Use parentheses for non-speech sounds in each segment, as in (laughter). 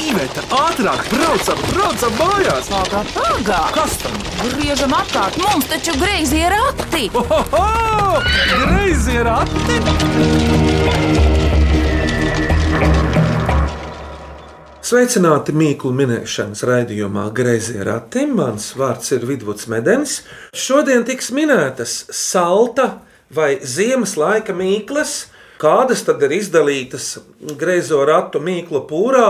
Iveta, ātrāk, braucam, braucam mājās! Pagā, pagā! Kas tam? Griežam apkārt, mums taču greizi ir rati! Ohoho! Greizi ir ati! Sveicināti mīklu minēšanas raidījumā Greizie rati. Mans vārds ir Vidvuds Medens. Šodien tiks minētas salta vai ziemas laika mīklas, kādas tad ir izdalītas greizo ratu mīklu pūrā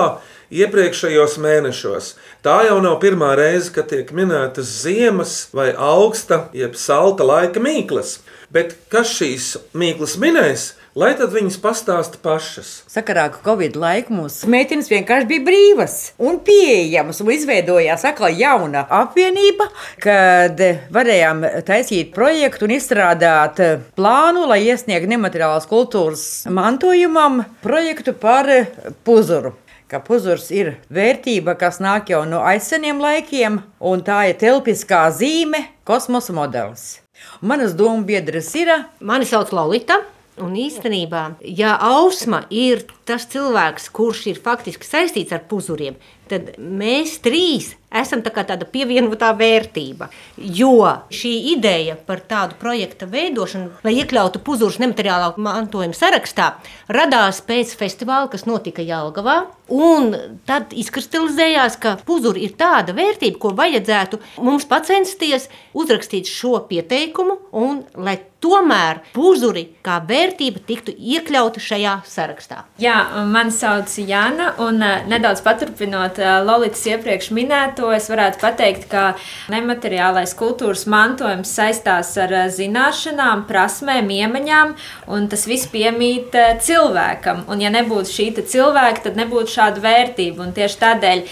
iepriekšējos mēnešos. Tā jau nav pirmā reize, kad tiek minētas ziemas vai augsta, jeb salta laika mīklas. Bet kas šīs mīklas minēs, lai tad viņas pastāsta pašas? Sakarā ar Covid laiku mūsu meitenes vienkārši bija brīvas un pieejamas. Un izveidojās atkal jauna apvienība, kad varējām taisīt projektu un izstrādāt plānu, lai iesniegtu nemateriālās kultūras mantojumam projektu par puzuru. Ka puzurs ir vērtība, kas nāk jau no aizseniem laikiem, un tā ir telpiskā zīme, kosmosa modelis. Manas domu biedras ir Mani sauc Lorita. Un īstenībā, ja Ausma ir tas cilvēks, kurš ir faktiski saistīts ar puzuriem, tad mēs trīs esam tā tāda pievienotā vērtība. Jo šī ideja par tādu projekta veidošanu, lai iekļautu puzurus nemateriālā mantojuma sarakstā, radās pēc festivāla, kas notika Jālgavā. Un tad izkristalizējās, ka puzuri ir tāda vērtība, ko vajadzētu mums pacensties uzrakstīt šo pieteikumu, un lai tomēr puzuri kā vērtība tiktu iekļauta šajā sarakstā. Jā, mani sauc Jana, un uh, nedaudz paturpinot uh, Lolitas iepriekš minēto, es varētu pateikt, ka nemateriālais kultūras mantojums saistās ar zināšanām, prasmēm, iemaņām, un tas viss piemīt cilvēkam. Un, ja nebūtu šī cilvēka, tad nebūtu šāda vērtība. Un tieši tādēļ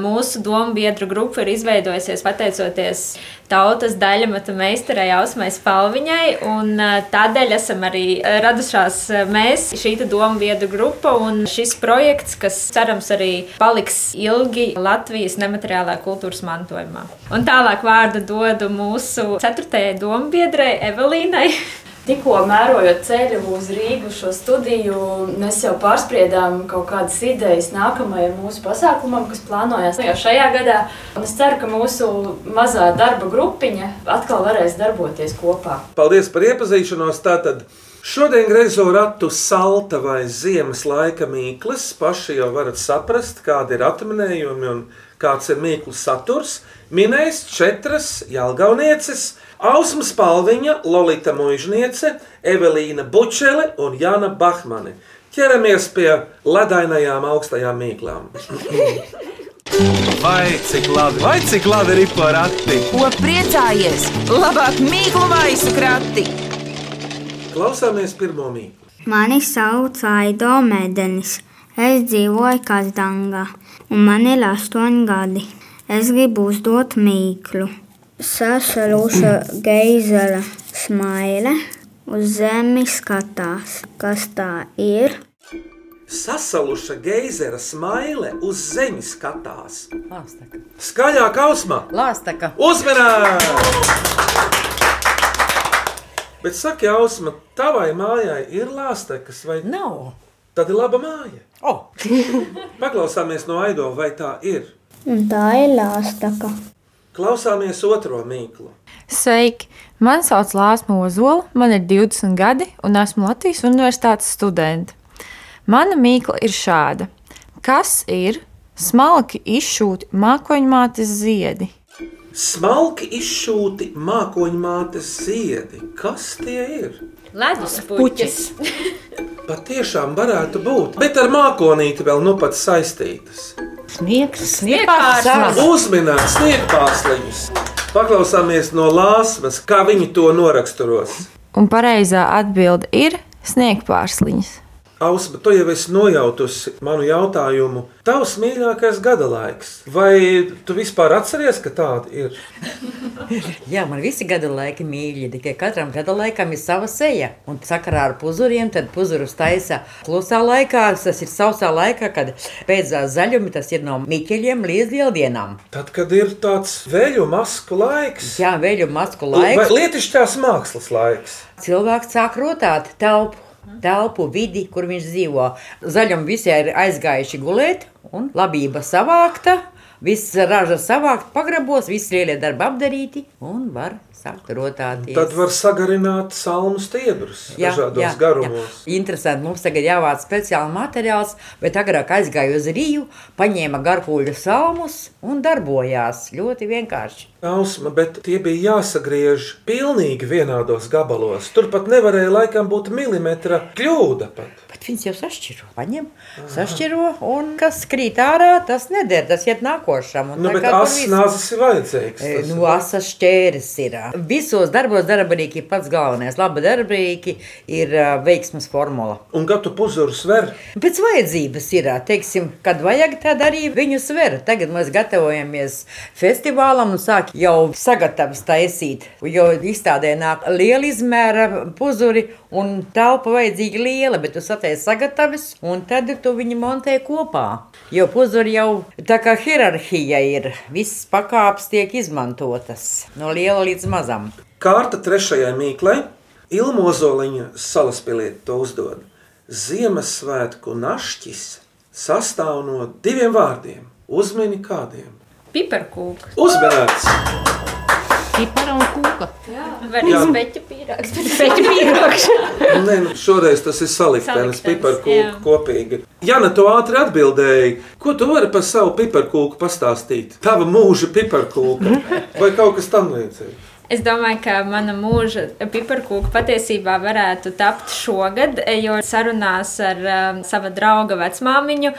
mūsu domu biedru grupa ir izveidojusies pateicoties tautas daļamata meistarei Ausmai Spalviņai, un tādēļ esam arī radušās mēs, šī domu biedru grupa, un šis projekts, kas cerams arī paliks ilgi Latvijas nemateriālā kultūras mantojumā. Un tālāk vārdu dodu mūsu ceturtajai domu biedrai Evelīnai. (laughs) Tikko mērojot ceļu uz Rīgu šo studiju, mēs jau pārspriedām kaut kādas idejas nākamajam mūsu pasākumam, kas plānojas jau šajā gadā. Un es ceru, ka mūsu mazā darba grupiņa atkal varēs darboties kopā. Paldies par iepazīšanos! Tātad šodien greizo ratu salta vai ziemas laika mīklas. Paši jau varat saprast, kādi ir atminējumi un kāds ir mīklu saturs. Minējis četras jalgaunieces. Ausma Spalviņa, Lorita Mūžniece, Evelīna Bučele un Jana Bahmane. Ķeramies pie ledainajām augstajām mīklām. Vai cik labi, vai cik labi ir porakti? Ko priecājies? Labāk mīklu maisu krati! Klausāmies pirmo mīklu. Mani sauc Aido Medenis. Es dzīvoju Kazdangā, un man ir astoņi gadi. Es gribu uzdot mīklu. Sasaluša geizera smaile uz zemi skatās. Kas tā ir? Sasaluša geizera smaile uz zemes skatās. Lāstaka. Skaļāk ausmā! Lāstaka. Uzmanīgi! Bet saka, Ausma, tavai mājai ir lāstekas vai Nav. Tad ir laba māja. Oh. (laughs) Paklausāmies no Aido, vai tā ir. Un tā ir lāstaka. Klausāmies otro mīklu. Sveiki! Mani sauc Lāsma Ozola, man ir 20 gadi, un esmu Latvijas Universitātes studente. Mana mīkla ir šāda: Kas ir smalki izšūti mākoņmātes ziedi? Smalki izšūti mākoņmātes ziedi. Kas tie ir? Ledus puķis. Patiešām varētu būt, bet ar mākonīti vēl nu pat saistītas. Sniegs, Sniegpārslas. Uzminēt sniegpārsliņus. Paklausāmies no lāsmas, kā viņi to noraksturos. Un pareizā atbilde ir sniegpārsliņas. Ausma, tu jau esi nojautusi manu jautājumu. Tavs mīļākais gada laiks. Vai tu vispār atceries, ka tāda ir? (laughs) Jā, man visi gada laiki mīļi, tikai katram gada laikam ir sava seja. Un sakarā ar puzuriem, tad puzurus taisa klusā laikā, tas ir sausā laikā, kad beidzās zaļumi, tas ir no miķeļiem līdz lieldienām. Tad, kad ir tāds vēju masku laiks, Jā, vēļu masku vai laiks. lietišķās mākslas laiks. Cilvēks sāk rotāt telpu. Telpu, vidi, kur viņš dzīvo. Zaļumu visi ir aizgājuši gulēt, un labība savākta. Viss raža savākt pagrabos, visi lielie darbi apdarīti un var sākt rotāties. Tad var sagarināt salmu stiebrus dažādos garumos. Jā. Interesanti, mums tagad jāvāc speciāli materiāls, bet agrāk aizgāju uz Rīju, paņēma garkuļu salmus un darbojās ļoti vienkārši. Ausma, bet tie bija jāsagriež pilnīgi vienādos gabalos. Tur pat nevarēja laikam būt milimetra kļūda. Pat. Viņas jau sašķiro. Paņem, sašķiro, un kas krīt ārā, tas neder, tas iet nākošam. Un Nu, bet nāzes ir vajadzīgs. Tas Nu, asas šķērs ir. Visos darbos darbarīgi ir pats galvenais. Laba darbarīgi ir ā, veiksmes formula. Un kad tu puzuru sver, Pēc vajadzības ir, teiksim, kad vajag, tad arī viņu sver. Tagad mēs gatavojamies festivālam un sāk jau sagatavs taisīt. Jo izstādē nāk liela izmēra puzuri un telpa vajadzīga liela, bet tu satiec sagatavis un tad tu viņu montē kopā. Jo puzuri jau tā kā hierarhija ir, visas pakāpes tiek izmantotas no liela līdz mazam. kārta trešajai mīklei, Ilmo Zoliņa salaspiliet to uzdod. Ziemassvētku našķis sastāv no diviem vārdiem. Uzmini kādiem. Piparkūks. Uzmanīts! Pipara un kūka. Jā. speķu pīrāgs. (laughs) Pēc pīrāgs. Nē, nu, šoreiz tas ir saliktenis, jā. kopīgi. Jana, tu ātri atbildēji, ko tu vari par savu piparkūku pastāstīt? Tava mūža piparkūka (laughs) vai kaut kas tam līdzīgs? Es domāju, ka mana mūža piparkūka patiesībā varētu tapt šogad, jo sarunās ar um, sava drauga vecmāmiņu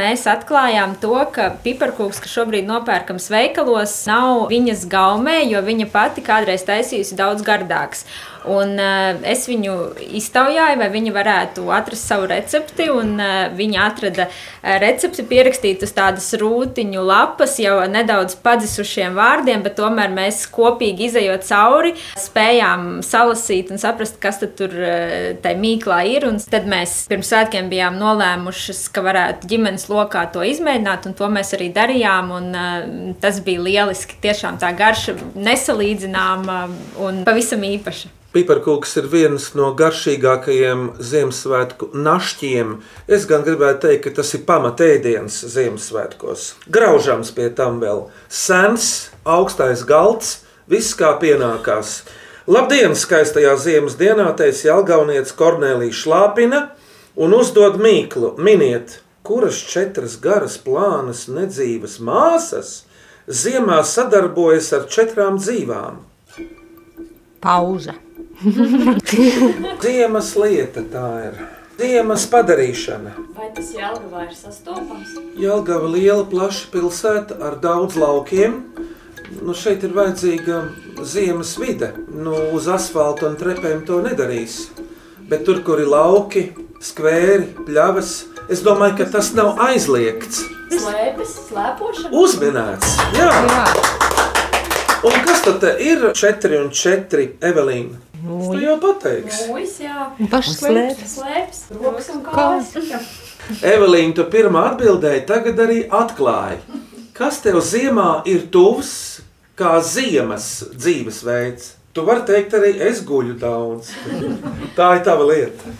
mēs atklājām to, ka piparkūks, kas šobrīd nopērkams veikalos, nav viņas gaumē, jo viņa pati kādreiz taisījusi daudz gardāks. Un, uh, es viņu iztaujāju, vai viņa varētu atrast savu recepti. Un, uh, viņa atrada uh, recepti pierakstīt uz tādas rūtiņu lapas, jau nedaudz padzisušiem vārdiem, bet tomēr mēs kopīgi izējot cauri, spējām salasīt un saprast, kas tur uh, tajā mīklā ir. Un tad mēs pirms svētkiem bijām nolēmušas, ka varētu ģimenes lokā to izmēģināt, un to mēs arī darījām. Un, uh, tas bija lieliski. Tiešām tā garša nesalīdzināma un pavisam īpaša. Piparkūks ir viens no garšīgākajiem Ziemassvētku našķiem. Es gan gribētu teikt, ka tas ir pamatēdiens Ziemassvētkos. Graužams pie tam vēl sens, augstais galds, viss kā pienākās. Labdien, skaistajā ziemas dienā, teica Jālgaunietis Kornelija Šlāpina un uzdod mīklu. Miniet, kuras četras garas plānas nedzīvas māsas ziemā sadarbojas ar četrām dzīvām? Pauza. (laughs) Ziemas lieta tā ir. Ziemas padarīšana. Vai tas Jālgavā ir sastopams? Jelgava ir liela, plaša pilsēta ar daudz laukiem. Nu, šeit ir vajadzīga ziemas vide. Nu, uz asfalta un trepēm to nedarīs. Bet tur, kur ir lauki, skvēri, pļavas, es domāju, ka tas nav aizliegts. Slēpes, slēpošana? Uzminēts. Jā. Un kas tad ir 4 un 4 Evelīna? Es to jau pateikšu. Mūjs, jā. Pašs slēpes. Slēpes, rokas un kājas. (laughs) Evelīna, tu pirmā atbildēji, tagad arī atklāji. Kas tev ziemā ir tuvs kā ziemas dzīvesveids? Tu vari teikt, arī es guļu daudz. (laughs) Tā ir tava lieta.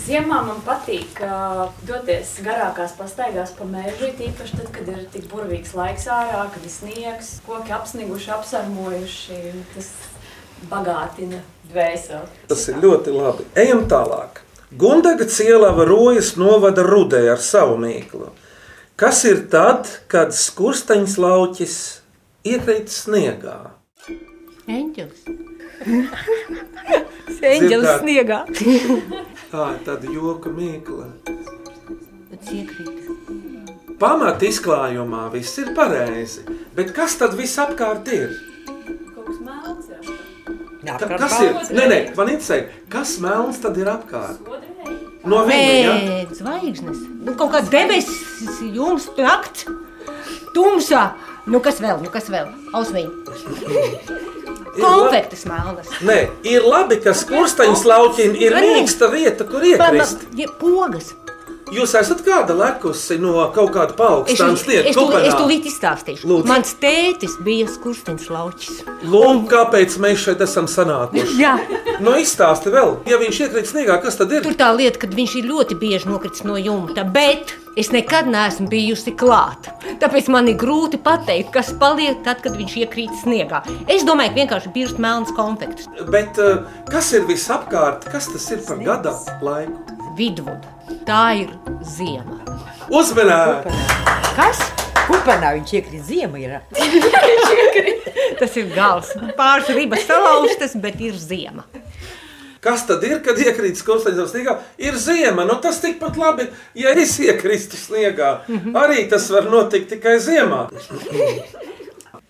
Ziemā man patīk uh, doties garākās pastaigās pa mežu, īpaši tad, kad ir tik burvīgs laiks ārā, kad ir sniegs, koki apsniguši, apsarmojuši. Tas bagātina dvēseli. Tas ir ļoti labi. Ejam tālāk. Gundaga cielava rojas novada rudē ar savu mīklu. Kas ir tad, kad skursteņš lauķis iekrīt sniegā? Eņģelis. (laughs) Eņģelis sniegā. (laughs) Tā ir tāda joka mīkla. Tas iekrīt. Pamat izklājumā viss ir pareizi, bet kas tad viss apkārt ir? Kaut kas melns ir. Ka, kas ir? Nē, nē, man interesē, kas melns tad ir apkārt? No viņa, ja? Zvaigznes. Nu, kaut kāds debesis, jums nakts, tumsā. Nu, kas vēl? Nu, kas vēl? Ausmiņa. (laughs) Konfektes melnas. Nē, ir labi, ka skursteņš lauķim ir mīksta vieta, kur iekrist. Ja, pogas. Jūs esat kāda lekusi no kaut kāda Es, paaugstāna es, tu, es tūlīt izstāstīšu. Lūdzu. Mans tētis bija skursteņš lauķis. Lūk, kāpēc mēs šeit esam sanākuši. Jā, Nu, izstāsti vēl, ja viņš iekrīt sniegā, kas tad ir? Tur tā lieta, ka viņš ir ļoti bieži nokritis no jumta, bet es nekad neesmu bijusi klāta. Tāpēc man ir grūti pateikt, kas paliek tad, kad viņš iekrīt sniegā. Es domāju, ka vienkārši birst melns konfekts. Bet uh, kas ir visapkārt? Kas tas ir par gada laiku? Vidvuda. Tā ir ziema. Uzmanīgi! Kas? Kupenā viņš iekrīt ziemā. Ir. (laughs) Tas ir gals. Pāris ribas salauztas, bet ir ziema. Kas tad ir, kad iekrīt skursteņā sniegā? Ir ziema. Nu, tas tikpat labi, ja es iekristu sniegā. Arī tas var notikt tikai ziemā.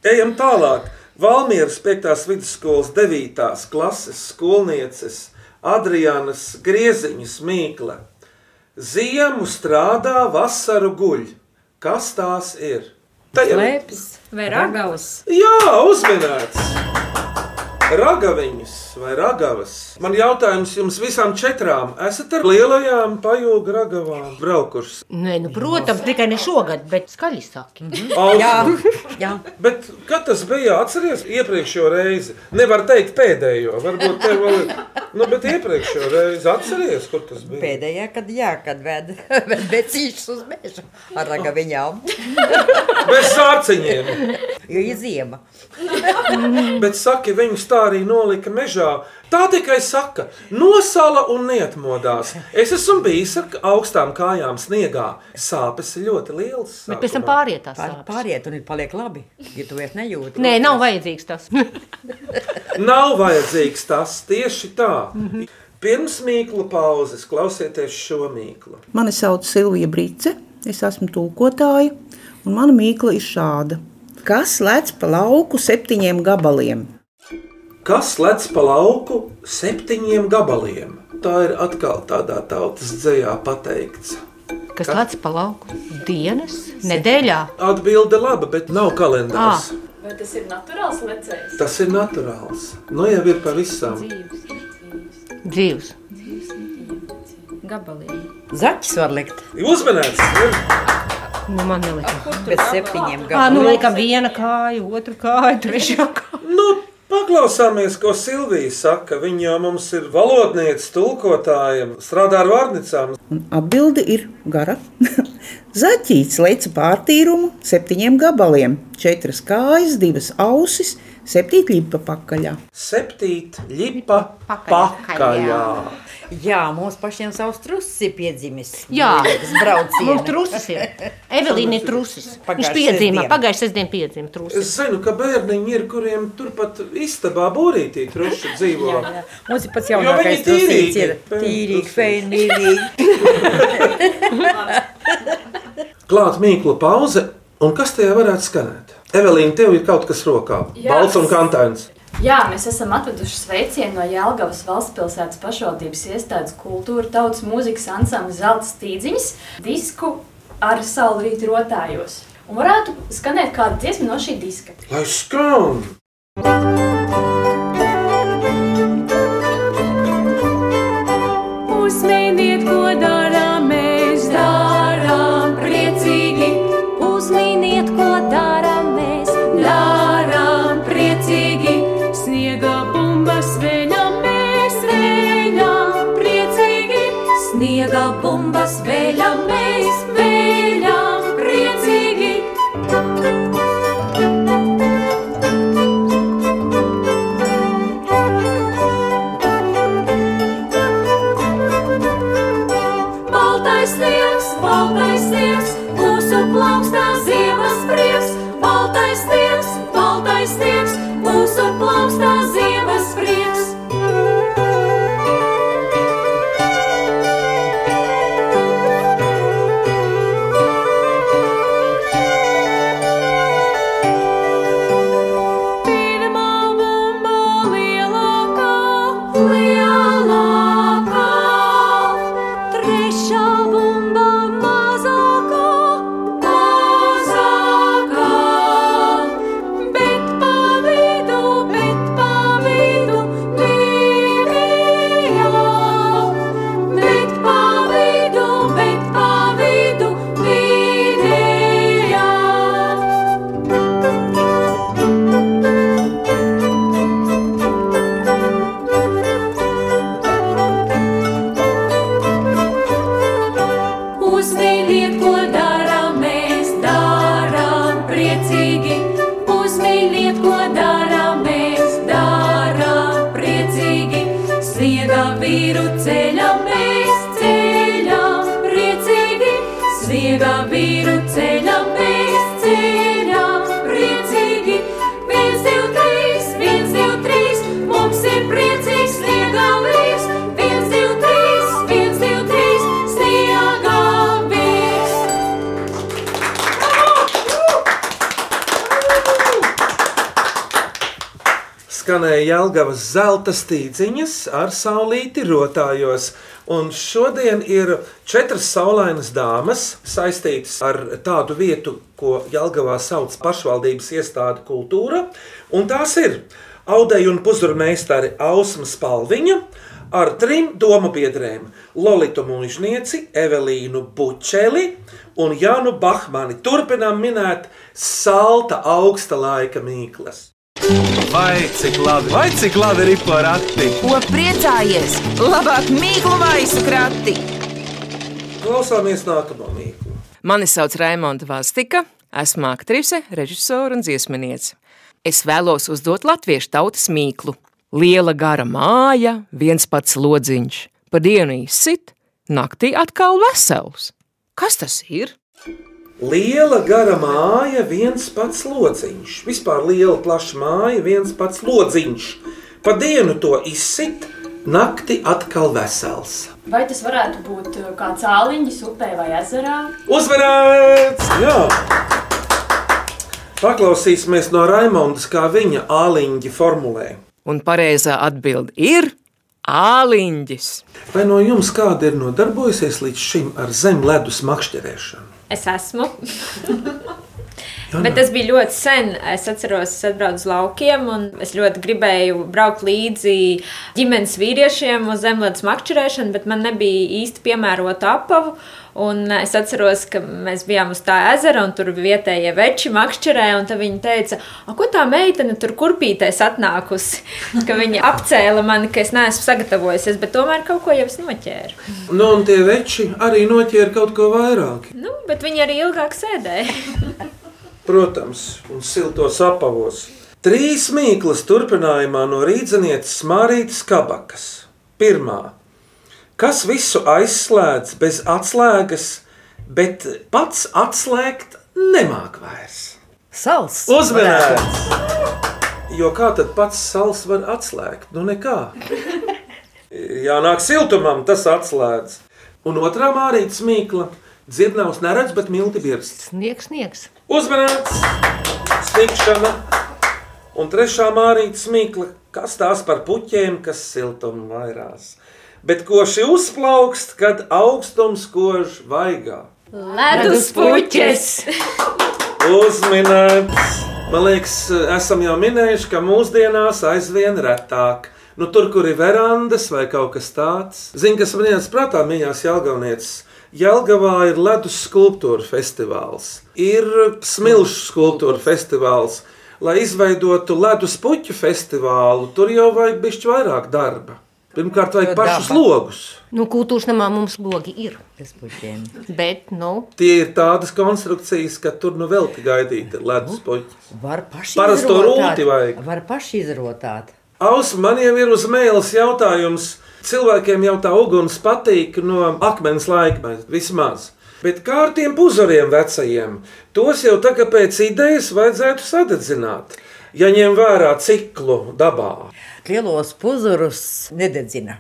Ejam tālāk. Valmieras 5. vidusskolas 9. klases skolnieces Adrianas Grieziņas Mīkle. Ziemu strādā, vasaru guļ. Kas tās ir? Tā jau ir. Lēpes vai ragavas? Jā, uzmanīts! Ragaviņas vai ragavas. Man jautājums jums visām četrām. Esat ar lielajām pajūgu ragavām braukušas? Nē, nu, protams, tikai ne šogad, bet skaļi saki. Jā, Ausma. jā. Bet kad tas bija? Atcerieties, iepriekšējo reizi. Nevar teikt pēdējo, varbūt te vēl ir. Nu, bet iepriekšējo reizi atcerieties, kur tas bija. Pēdējā, kad jā, kad ved, (laughs) ved becīšus uz mežu ar ragaviņām, Bez sārciņiem. Jo ir ziema. (laughs) Bet saki, viņus tā arī nolika mežā. Tā tikai saka, nosala un neatmodās. Es esmu bijis ar augstām kājām sniegā. Sāpes ir ļoti lielas. Bet pēc tam sākumā. pāriet tās Pār, sāpes. pāriet un ir paliek labi, ja tu vairs nejūti. Nē, nav vajadzīgs tas. (laughs) Nav vajadzīgs tas tieši tā. Pirms mīklu pauzes klausieties šo mīklu. Mani sauc Silvija Brīce, es esmu tulkotāja, un mana mīkla ir šāda. Kas lec pa lauku septiņiem gabaliem? Kas lec pa lauku septiņiem gabaliem? Tā ir atkal tādā tautas dzējā pateikts. Kas lec pa lauku? Dienas, nedēļā. Atbilde laba, bet nav kalendārs. Vai tas ir naturāls lecējs? Tas ir naturāls. Nu jau ir pavisam. Dzīves. Gabaliem. Zaķis var likt Uzmanīts! Nu, man neliekas. bez septiņiem Kā, nu, gadiem. liekam, viena kāja, otra kāja, trešā kāja. Nu, paklausāmies, ko Silvija saka. Viņa jau mums ir valodniece, tulkotājiem, strādā ar vārnicām. Un atbilde ir gara. (laughs) Zaķīts leca pārtīrumu septiņiem gabaliem, četras kājas, divas ausis, septiņi lipa pakaļā. Septīt, lipa, Pakaļā. pakaļā. Jā, mums pašiem savs trusis ir piedzimis. Jā. Mums trusis ir. Evelīna ir trusis. Viņš sestdiena. pagājušajā sestdienā piedzīvā trusis. Es zinu, ka bērniņi ir, kuriem turpat istabā būrītī truši dzīvo. Jā, jā. Mums ir pats jaunākais trusīts, ir tīrīgi, feinīgi. (laughs) (laughs) Klāt mīklu pauze, un kas tajā varētu skanēt? Evelīna, tev ir kaut kas rokā. Jā. Balts un kantains. Jā, mēs esam atveduši sveicienu no Jālgavas valsts pilsētas pašvaldības iestādes kultūra tautas mūzikas ansambļa Zelta stīdziņas disku ar saulrīti rotājos. Un varētu skanēt kāda dziesma no šī diska. Lai skan! Uzminiet, ko Sniega bumbas veļam, mēs veļam Jelgavas zelta stīdziņas ar saulīti rotājos. Un šodien ir četras saulainas dāmas saistītas ar tādu vietu, ko Jelgavā sauc pašvaldības iestāde kultūra. Un tās ir Audeja un puzura meistari Ausma Spalviņa ar trim domu biedriem - Lolitu Mūžnieci, Evelīnu Bučeli un Jānu Bahmani. Turpinām minēt salta augsta laika mīklas. Vai cik labi, vai cik labi ir porakti? Ko priecājies? Labāk mīklu maisu krati! Klausāmies nākamo mīklu. Mani sauc Raimonda Vastika, esmu aktrise, režisore un dziesminiece. Es vēlos uzdot latviešu tautas mīklu. Liela gara māja, viens pats lodziņš, pa dienu izsit, naktī atkal vesels. Kas tas ir? Liela gara māja, viens pats lodziņš. Vispār liela, plaša māja, viens pats lodziņš. Pa dienu to izsit, nakti atkal vesels. Vai tas varētu būt uh, kāds āliņš upē vai ezerā? Uzvarēts! Jā! Paklausīsimies no Raimondas, kā viņa āliņģi formulē. Un pareizā atbilde ir āliņģis. Vai no jums kāda ir nodarbojusies līdz šim ar zemledus makšķerēšanu? Es esmu. (laughs) Bet tas bija ļoti sen. Es atceros, es atbraucu uz laukiem, un es ļoti gribēju braukt līdzi ģimenes vīriešiem uz zemlētas makšķerēšanu, bet man nebija īsti piemērota apavu. Un es atceros, ka mēs bijām uz tā ezera, un tur bija vietējie veči makšķerē, un viņi teica, ko tā meitene tur kurpītēs atnākusi. (laughs) Ka viņa apcēla mani, ka es neesmu sagatavojusies, bet tomēr kaut ko jau es noķēru. Nu, un tie veči arī noķēra kaut ko vairāk. Nu, bet viņi arī ilgāk sēdēja. (laughs) Protams, un siltos apavos. Trīs mīklas turpinājumā no rīznieces Mārītas Kabakas. Pirmā. Kas visu aizslēdz bez atslēgas, bet pats atslēgt nemāk vairs? Sals. Uzmanīts! Jo kā tad pats sals var atslēgt? Nu, nekā. Jānāk siltumam, tas atslēdz. Un otrā mārītas mīkla. Dzirdnavs neredz, bet milti birst. Sniegs, sniegs. Uzmanīts! Snikšana! Un trešā mārītas mīkla. Kas tās par puķiem, kas siltumu vairās? Bet koši uzplaukst, kad augstums kož vaigā. Ledus puķes! Uzminēts! Man liekas, esam jau minējuši, ka mūsdienās aizvien retāk. Nu, tur, kur ir verandas vai kaut kas tāds, zinu, kas man ienāca prātā, mīļās Jālgaunieces. Jelgavā ir ledus skulptūra festivāls, ir smilšu skulptūra festivāls. Lai izveidotu ledus puķu festivālu, tur jau vajag bišķi vairāk darba. Pirmkārt, vajag pašus daba. logus. Nu, kultūras namā mums logi ir. Bet, nu, Tie ir tādas konstrukcijas, ka tur nu vēl tik gaidīti ledus puķi. Var paši Parasto rūti vajag. Var paši izrotāt. Aus, man jau ir uz mēles jautājums. Cilvēkiem jau tā uguns patīk no akmens laikmeta vismaz. Bet kā ar tiem puzuriem vecajiem? Tos jau tā kā pēc idejas vajadzētu sadedzināt. Ja ņem vērā ciklu dabā, Lielos puzurus nededzina.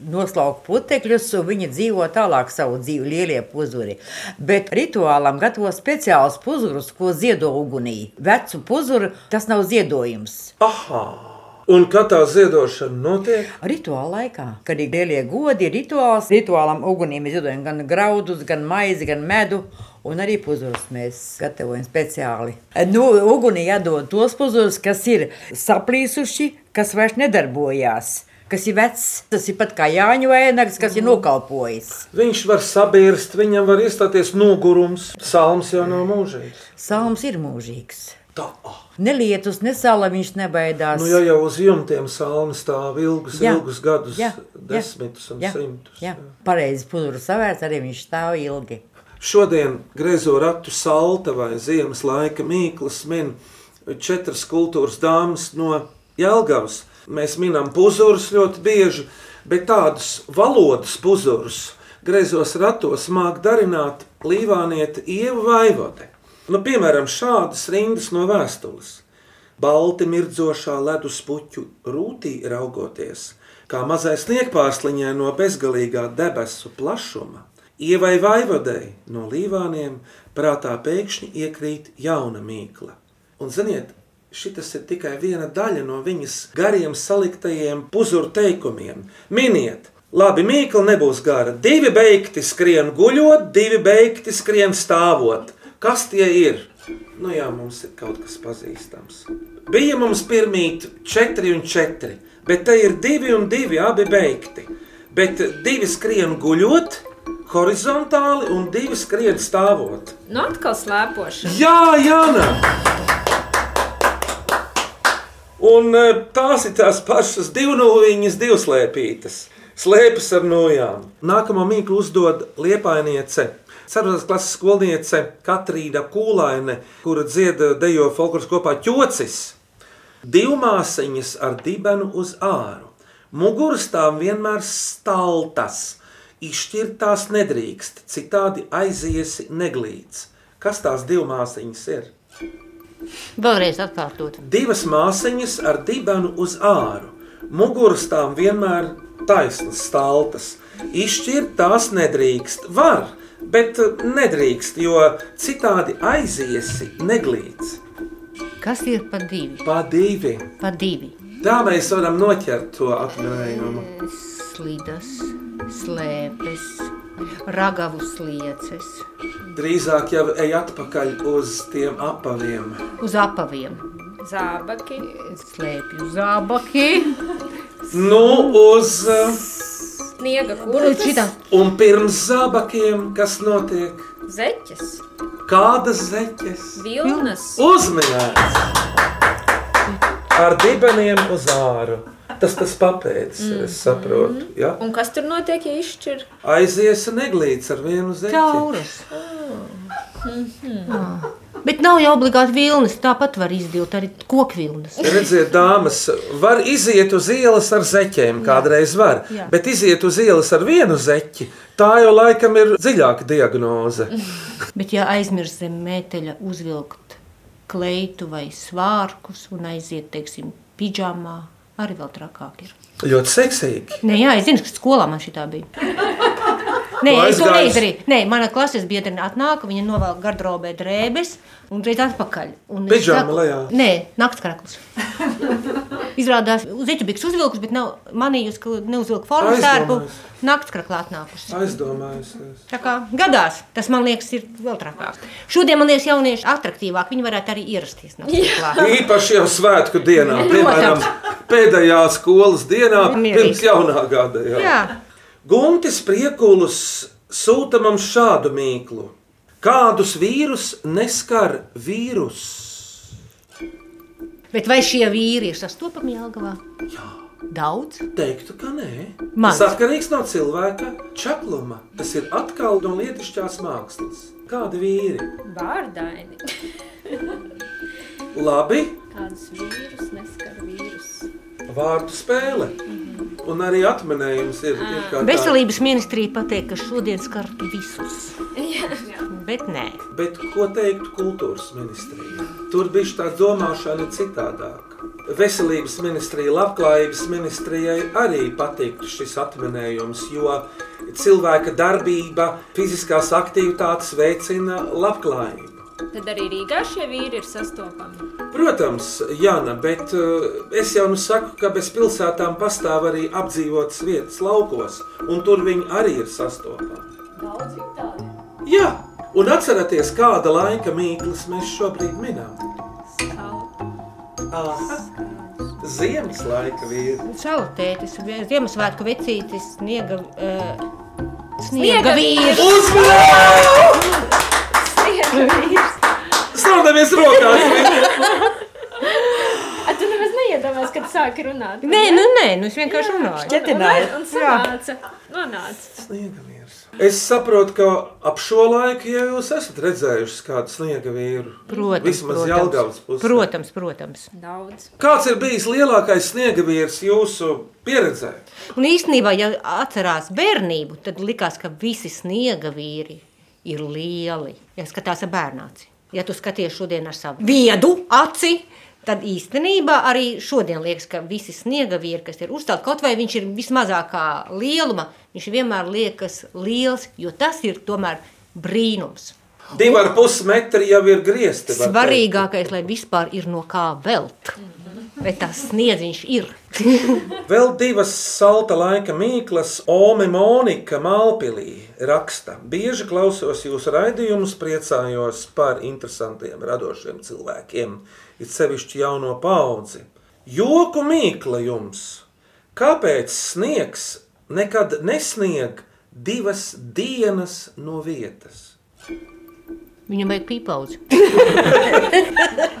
Noslauka putekļus, un viņi dzīvo tālāk savu dzīvi, lielie puzuri. Bet rituālam gatavo speciālus puzurus, ko ziedo ugunī. Vecu puzuru tas nav ziedojums. Aha! Un kā tā ziedošana notiek? Rituāla laikā, kad ir lielie godi, ir rituāls. Rituālam ugunī mēs ziedojam gan graudus, gan maizi, gan medu. Un arī puzurus mēs gatavojam speciāli. Nu, ugunī jādod tos puzurus, kas ir saplīsuši, kas vairs nedarbojās. Kas ir vecs, tas ir pat kā Jāņu ēnags, kas ir nokalpojis. Viņš var sabirst, viņam var iestāties nogurums. Salms jau nav mūžīgs. Salms ir mūžīgs. Tā. Ne lietus, ne sala viņš nebaidās. Nu, ja jau uz jumtiem salmi stāv ilgus, Jā. ilgus gadus, Jā. desmitus un Jā. simtus. Jā, pareizi puzuru savērts, arī viņš stāv ilgi. Šodien griezo ratu salta vai ziemas laika mīklas min četras kultūras dāmas no Jelgavas. Mēs minam puzurus ļoti bieži, bet tādus valodas puzurus greizos ratos māk darināt līvānieta Ieva Vaivode. Nu, piemēram, šādas rindas no vēstules. Balti mirdzošā ledus puķu rūtī raugoties, kā mazai sniegpārsliņai no bezgalīgā debesu plašuma, Ievai Vaivodei no līvāniem prātā pēkšņi iekrīt jauna mīkla. Un ziniet, šis ir tikai viena daļa no viņas gariem saliktajiem puzuru teikumiem. Miniet, labi, mīkla nebūs gara. Divi beigti skrien guļot, divi beigti skrien stāvot. Kas tie ir? Nu jā, mums ir kaut kas pazīstams. Bija mums pirmīt četri un četri, bet te ir divi un divi abi beigti. Bet divi skrien guļot, horizontāli un divi skrien stāvot. Nu, atkal slēpošana. Jā, Jāna! Un e, tās ir tās pašas divnūjiņas, divslēpītas. Slēpjas ar nojām. Nākamo mīklu uzdod liepainiece. Ceturtās klases skolniece Katrīna Kūlaine, kura dziedā dejo folkloras kopā ķocis. Divmāsiņas ar dibenu uz āru. Muguras tām vienmēr staltas. Izšķirt tās nedrīkst, citādi aiziesi neglīts. Kas tās divmāsiņas ir? Vēlreiz atkārtot. Divas māsiņas ar dibenu uz āru. Muguras tām vienmēr taisnas, staltas. Izšķirt tās nedrīkst. Var, bet eh, nedrīkst, jo citādi aiziesi neglīts. Kas ir pa divi? Pa divi. Pa divi. Tā mēs varam noķert to atminējumu. Slidas, slēpes, ragavu slieces, Drīzāk jau ej atpakaļ uz tiem apaviem. uz apaviem, Zābaki. slēpju zābaki. Nu, uz. Sniega kurpes. Un pirms zābakiem, kas notiek? Zeķes. Kādas zeķes? Vilnas. Uzminēts! Ar dibeniem uz āru. Tas tas papēdis, mm. es saprotu. Ja? Un kas tur notiek, ja izšķir? Aizies neglīts ar vienu zeķi. Cauras. Bet nav jau obligāti vilnis, tāpat var izdilt arī kokvilnas. Redziet, dāmas, var iziet uz ielas ar zeķiem, kādreiz var. Jā. Bet iziet uz ielas ar vienu zeķi, tā jau laikam ir dziļāka diagnoze. (laughs) Bet ja aizmirst zem mēteļa uzvilkt kleitu vai svārkus un aiziet, teiksim, pidžamā, arī vēl trakāk ir. Ļoti seksīgi. Nē, jā, es zinu, ka skolā man šī tā bija. (laughs) Nē, es to neizdarīju. Nē, mana klases biedrene atnāk, viņa novelk gardrobē drēbes un reiz atpakaļ. Un Pidžama saku- lejā. Nē, naktskrakls. Izrādās, zeķu bija uzvilkus, bet nav manījusi, ka neuzvilka formu. Aizdomājies. Naktskraklā atnākusi. Aizdomājusies. Tā kā gadās, tas man liekas, ir vēl trakāk. Šodien man liekas, jaunieši attraktīvāk. Viņi varētu arī ierasties. Īpaši jau svētku dienā, piemēram, pēdējā skolas dienā, Mierīgi. pirms jaunā gada. Jā. Jā. Guntis Priekulis sūta mums šādu mīklu. Kādus vīrus neskar vīrus? Bet vai šie vīri ir sastopami Jālgavā? Jā. Daudz? Teiktu, ka nē. Maz. Tas atkarīgs no cilvēka čakluma. Tas ir atkal no lietišķās mākslas. Kādi vīri? Vārdaini. Labi, Kādus vīrus neskar vīrus? vārdu spēle. Un arī atminējums ir, ir kā tā- Veselības ministrija pateikt, ka šodien skartu visus. Bet nē. Bet ko teiktu kultūras ministrija? Tur bija tā domāšana citādāk. Veselības ministrija, labklājības ministrijai arī patiktu šis atminējums, jo cilvēka darbība, fiziskās aktivitātes veicina labklājību. Tad arī Rīgā šie vīri ir sastopami. Protams, Jāna, bet uh, es jau nu saku, ka bez pilsētām pastāv arī apdzīvotas vietas laukos, un tur viņi arī ir sastopami. Daudz tādu. Jā, un atcerieties, kāda laika mīklas mēs šobrīd minam. Aha. Ziemas laika vīri. Salatētis, Ziemassvētku vecītis, sniega, uh, Sniega sniega vīrs. Uzmanīgi! Stāvamies rokās! A, tu nemaz neiedomājies, kad sāki runāt. Nē, nu nē, nu es vienkārši runāju. Un, un sanāca. Nonāca. Sniega vīrs. Es saprotu, ka ap šo laiku jau jūs esat redzējuši kādu sniega vīru. Protams, Vismaz Jelgavas pusē. Protams, protams. Daudz. Kāds ir bijis lielākais sniega vīrs jūsu pieredzē? Un īstenībā, ja atcerās bērnību, tad likās, ka visi sniega vīri ir lieli. Ja skatās ar bērnāci, ja tu skaties šodien ar savu viedu aci, tad īstenībā arī šodien liekas, ka visi sniega vīri, kas ir uzstāti, kaut vai viņš ir vismazākā lieluma, viņš vienmēr liekas liels, jo tas ir tomēr brīnums. Divi ar pus metri jau ir griezti. Svarīgākais, lai vispār ir no kā velt. Bet tas sniedziņš ir. (laughs) Vēl divas salta laika mīklas, Ome Monika Malpilī raksta. Bieži klausos jūsu raidījumus, priecājos par interesantiem, radošiem cilvēkiem, it sevišķi jauno paudzi. Joku mīkla jums! Kāpēc sniegs nekad nesnieg divas dienas no vietas? Viņam vajag pīpauzi. (laughs)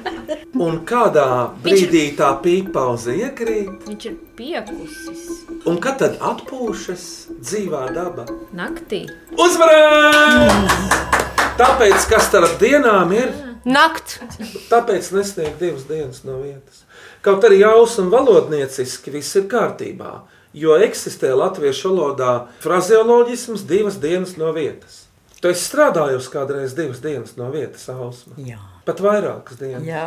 Un kādā brīdī tā pīpauze iekrīt, Viņš ir piekusis un kad tad atpūšas dzīvā daba? naktī. Uzvarēt! Tāpēc, kas starp dienām ir, Nakts! tāpēc nesniegt divas dienas no vietas. Kaut arī jausa un valodnieciski viss ir kārtībā, jo eksistē latviešu valodā frazeoloģisms divas dienas no vietas. Tu esi strādājusi kādreiz divas dienas no vietas, Ausma. Jā. Pat vairākas dienas. Jā,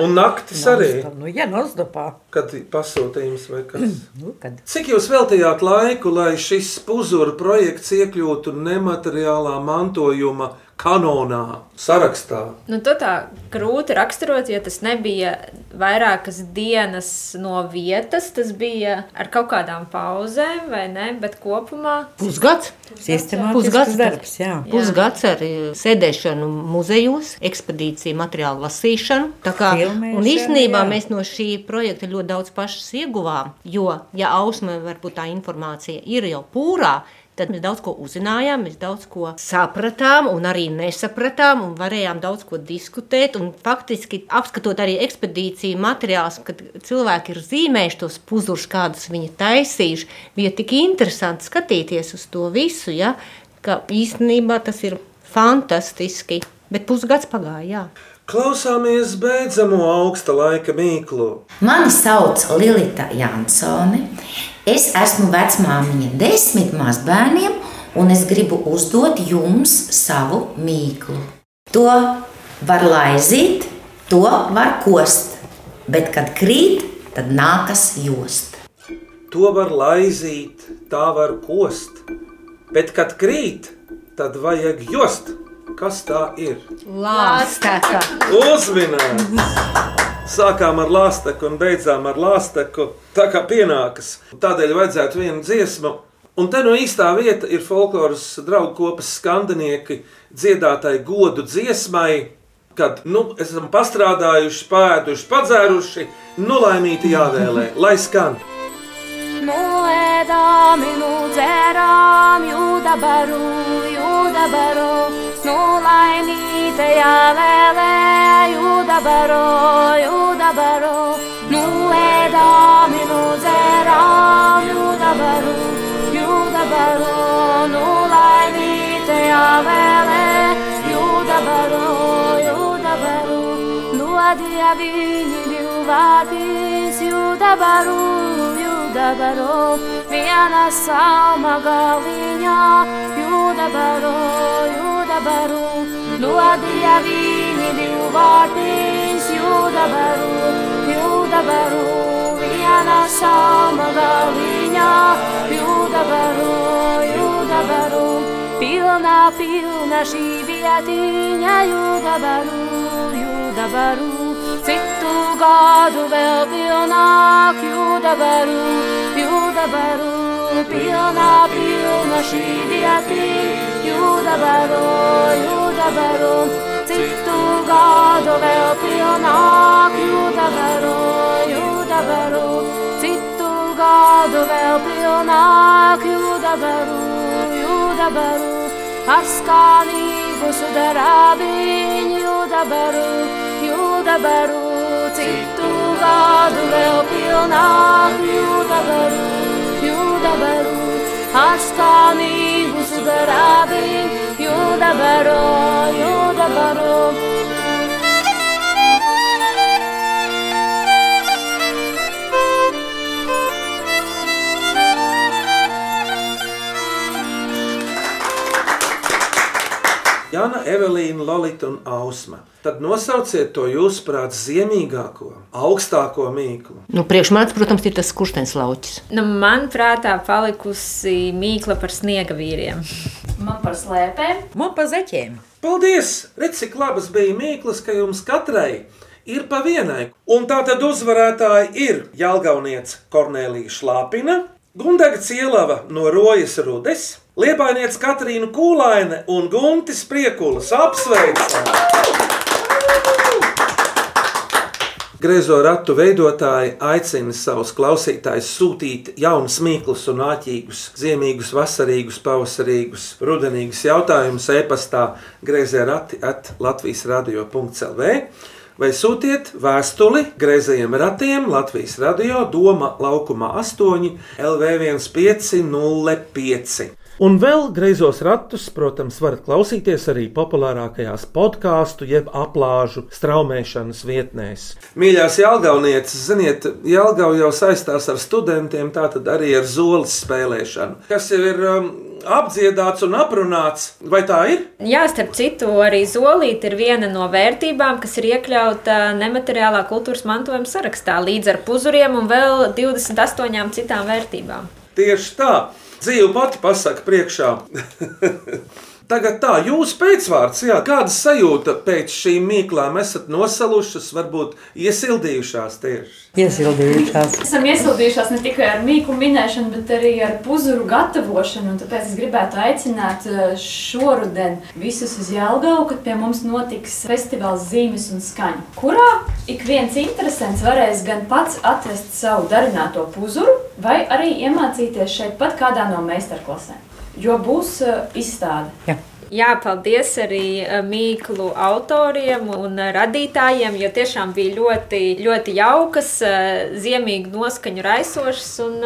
Un naktis arī, nu, jā, nostopā. kad pasūtījums vai kas. Nu, kad Cik jūs veltījāt laiku, lai šis puzura projekts iekļūtu nemateriālā mantojuma kanonā, sarakstā? Nu, to tā grūti raksturot, jo tas nebija vairākas dienas no vietas. Tas bija ar kaut kādām pauzēm, vai ne? Bet kopumā Pusgads! Sistemātisks Pusgads darbs, jā. Pusgads ar eh, sēdēšanu muzejos, ekspedīciju, materiālu lasīšanu. Tā kā, Filmēšanu, un īstenībā jā. mēs no šī projekta ļoti daudz pašas ieguvām. Jo, ja ausmē varbūt tā informācija ir jau pūrā, tad mēs daudz ko uzzinājām, mēs daudz ko sapratām, un arī nesapratām, un varējām daudz ko diskutēt. Un faktiski apskatot arī ekspedīciju materiālus, kad cilvēki ir zīmējuši tos puzurus, kādus viņi taisījuši, bija tik interesanti skatīties uz to visu, ja, ka īstenībā tas ir fantastiski. Bet pusgads pagāja. Jā. Klausāmies beidzamo augsta laika mīklu. Mani sauc Lilita Jansone. Es esmu vecmāmiņa desmit mazbērniem, un es gribu uzdot jums savu mīklu. To var laizīt, to var kost, bet kad krīt, tad nākas jost. To var laizīt, tā var kost, bet kad krīt, tad vajag jost. Kas tā ir? Lāsteka. Uzminēts! Sākām ar lāsteku un beidzām ar lāsteku. Tā kā pienākas. Tādēļ vajadzētu vienu dziesmu. Un te no īstā vieta ir folkloras draugu kopas skandinieki dziedātai godu dziesmai, kad nu, esam pastrādājuši, pēduši, padzēruši, nu laimīti jāvēlē, lai skan. Nu ēdam, nu dzeram, jūda baru, jūda baru, nu laimīte jāvēlē, jūda baru, jūda baru, nu ēdam, nu dzeram, jūda baru, jūda baru, nu laimīte jāvēlē, jūda baru, jūda baru, nu adīja viņi divu vārdīs, jūda baru, jūda baru, viena salma galiņā, jūda baru, jūda baru, nu adīja viņi divu vārdīs, jūda baru, jūda baru, viena salma galiņā, jūda baru, jūda baru, pilna, pilna šī vietiņa, jūda baru, jūda baru. Citu gadu vēl pilnāk, jūda baru, jūda baru, pilna, pilna šī vietiņa, jūda baru, jūda baru. Citu gadu vēl pilnāk, jūda baru, jūda baru. Citu gadu vēl pilnāk, jūda baru, jūda baru. Ar skanīgu sudarābiņu, jūda baru, jūda baru. Citu gadu vēl pilnāk, jūda baru, jūda baru. Ar skanīgu Jana, Evelīna, Lorita un Ausma. Tad nosauciet to jūsuprāt ziemīgāko, augstāko mīklu. Nu, priekš manis, protams, ir tas kurstenis lauķis. Nu, man prātā palikusi mīkla par sniega vīriem. Man par slēpēm. Man pa zeķiem. Paldies! Redz, cik labas bija mīklas, ka jums katrai ir pa vienai. Un tā tad uzvarētāji ir Jālgaunieca Kornelija Šlāpina, Gundaga Cielava no Rojas Rudes, Liepainiec Katrīna Kūlaine un Guntis Priekulis. Apsveicam! Griezo ratu veidotāji aicina savus klausītājus sūtīt jaunus, mīklus un āķīgus, ziemīgus, vasarīgus, pavasarīgus, rudenīgus jautājumus e-pastā griezie rati at Latvijas radio.clv vai sūtiet vēstuli greizajiem ratiem Latvijas radio Doma laukumā 8 LV1505. Un vēl greizos ratus, protams, varat klausīties arī populārākajās podkāstu jeb aplāžu straumēšanas vietnēs. Mīļās Jālgaunieces, ziniet, Jālgau jau saistās ar studentiem, tātad arī ar zoles spēlēšanu, kas jau ir um, apdziedāts un aprunāts. Vai tā ir? Jā, starp citu, arī zolīte ir viena no vērtībām, kas ir iekļauta nemateriālā kultūras mantojuma sarakstā līdz ar puzuriem un vēl 28 citām vērtībām. Tieši tā. Dzīve pati pasaka priekšā. (laughs) Tagad tā, jūsu pēcvārds, jā, kāda sajūta pēc šīm mīklām esat nosalušas, varbūt iesildījušās tieši? Iesildījušās. Esam iesildījušās ne tikai ar mīklu minēšanu, bet arī ar puzuru gatavošanu. un Tāpēc es gribētu aicināt eh, šoruden visus uz Jālgavu, kad pie mums notiks festivāls zīmes un skaņa, kurā ik viens interesants varēs gan pats atvest savu darināto puzuru, vai arī iemācīties šeit pat kādā no meistarklasēm. Jo būs uh, izstāde. Jā. Jā, paldies arī eh, mīklu autoriem un eh, radītājiem, jo tiešām bija ļoti, ļoti jaukas, eh, ziemīgi noskaņu raisošas un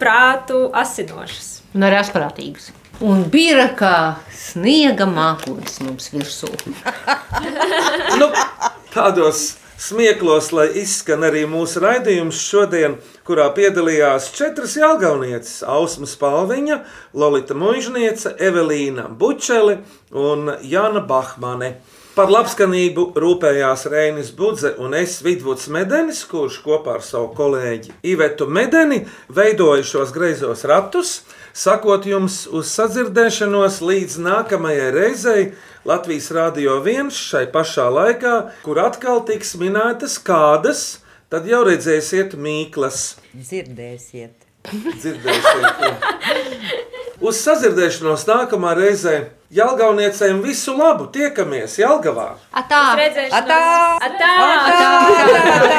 prātu asinošas. Un arī asprātīgas. Un bija kā sniega mākslinieks mums virsū. nu, tādos smieklos, lai izskan arī mūsu raidījums šodien, kurā piedalījās četras jāgaunieces - Ausma Spalviņa, Lolita Mužniece, Evelīna Bučeli un Jana Bahmane. Par labskanību rūpējās Reinis Budze un es Vidvuds Medenis, kurš kopā ar savu kolēģi Ivetu Medeni veidoja šos greizos ratus, sakot jums uz sadzirdēšanos līdz nākamajai reizei Latvijas Rādio 1 šai pašā laikā, kur atkal tiks minētas kādas, tad jau redzēsiet mīklas. Dzirdēsiet. Dzirdēsiet. Uz sadzirdēšanos nākamā reizē Jālgauniecēm visu labu! Tiekamies Jālgavā! Atā! Redzēšanos! Atā! Atā! Atā!